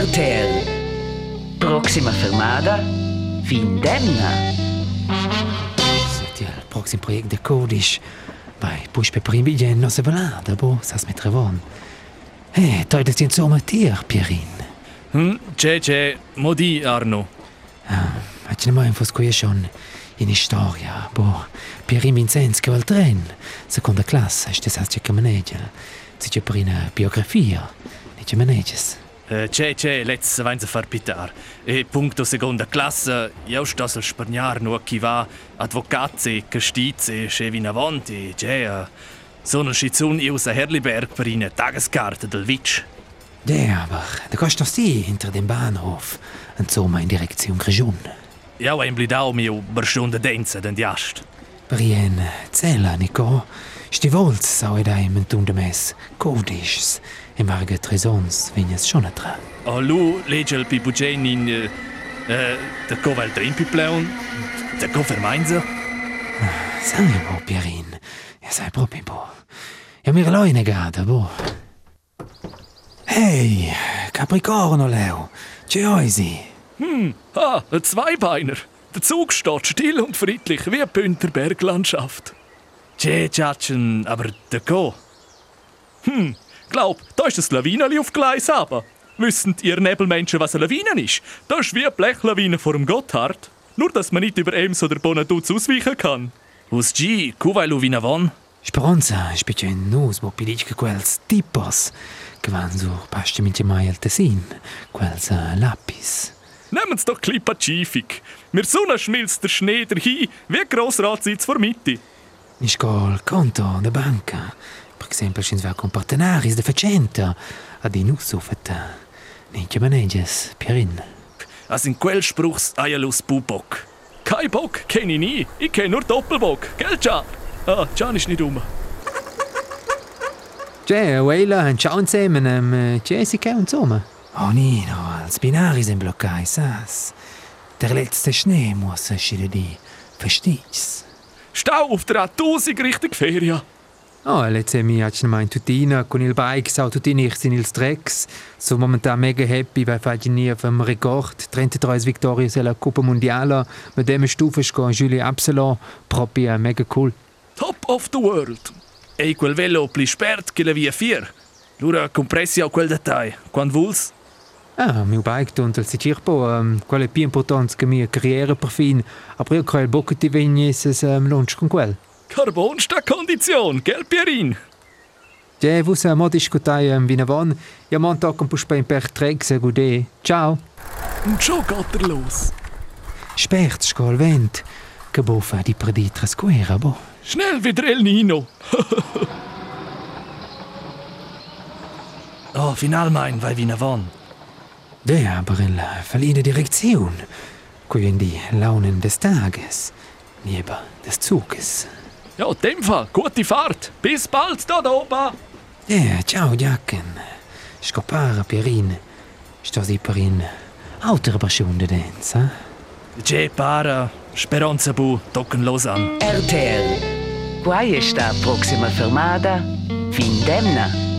RTL. Proxima fermada, Vindemna. Senti, il prossimo progetto di codice. Vai, poi per prima biglietto non si volata, boh, sa smettere von. Eh, toi das insomma tier, Pierin. Hm, c'è, c'è, mo di, Arno. Ah, faccio mai un fosco schon in storia, boh. Pierin Vincenz che va al tren. Seconda classe, ste sa che maneggia. Si c'è per una biografia. Ne c'è manegges. Eh, c'è, c'è, let's vain se far pitar. E punto seconda classe, io sto sul spagnar no chi va advocaze, castize, scevin avanti, c'è, eh, sono schizun io sa Herliberg per eine Tageskarte del Witsch. Ja, aber da kannst du sie hinter dem Bahnhof. Insomma, in Direktion Grigion. Ja, ein blidau mio berstunde denze den Jast. Brien, Zella, Nico. Stivolz, sau ed ai mentun mes. Codisch. E marga tresons, vignes schon a tra. Oh, lu legge il pipugen in... Eh, eh, da cova il trimpi pleun, da confermainza. Sai bo, Pierin. Ja, sai proprio bo. Ja, mir loi negata, bo. Hey, Capricorno, Leo. C'è oisi. Hm, ah, ein Zweibeiner. Der Zug steht still und friedlich wie eine Bündner Berglandschaft. Tschä, Tschatschen, aber der Go. Hm, glaub, da ist das Lawineli auf Gleis aber. Wissen ihr Nebelmenschen, was eine Lawine ist? Das ist wie eine Blechlawine vor dem Gotthard. Nur, dass man nicht über Ems oder Bonaduz ausweichen kann. Aus G, Kuwailu wie von. Speranza, specie in nus, bo pilic quels tipos. Passte mit mai al Tessin. Quels uh, lapis. Nehmen's doch ein Pazifik. Mir Sonne schmilzt der Schnee dahin, wie Grossratssitz vor Mitte. Nicht col conto de banca. Per esempio, ci va con partenaris de facenta. Ad in us ufeta. Ninche maneges, Pierin. Also in quel Spruchs Eierlus Bubok. Kein Bock kenn ich nie. Ich kenn nur Doppelbock. Gell, Can? Ah, Can ist nicht um. C'è, Weila, un ciao insieme, um, Jessica und Sommer. Oh, Nino, als Binari sind bloccai, sas. Der letzte Schnee muss schiede di. Verstehst? Stau auf der A1000 Richtung Feria. Oh, letzte mi hat mein tutina con il bike sau tutti nichts in ils Drecks. So momentan mega happy, weil fai nie vom Rekord 33 Victorias alla Coppa Mondiala. Mit dem Stufe con Julie Absalon, proprio mega cool. Top of the world. E quel velo pli spert che la via 4. Lura compressi a quel dettaglio. Quando vuls? Ah, mio bike tuntel si cirpo, um, qual è più importante che mia carriera per fin, aber io quel bocco ti vegnes es um, lunch con quel. Carbon sta Kondition, gell, Pierin? Ja, vus a modisch kutai um, vinavon, ja montag un puspa in per treg se gude. Ciao. Und schon geht er los. Spert scol vent, che bofa di preditra squera, bo. Schnell wieder El Nino. oh, finalmein, vai vinavon. Ja, aber in la verliehene Direktion. Quindi Launen des Tages, lieber des Zuges. Ja, in dem Fall, gute Fahrt. Bis bald da oben. Ja, ciao, Jacken. Scopara, Pierin. Sto si per in altra basciunde dens, eh? C'è para, speranza bu, tocken los an. RTL. Quai sta Proxima fermada, Vindemna.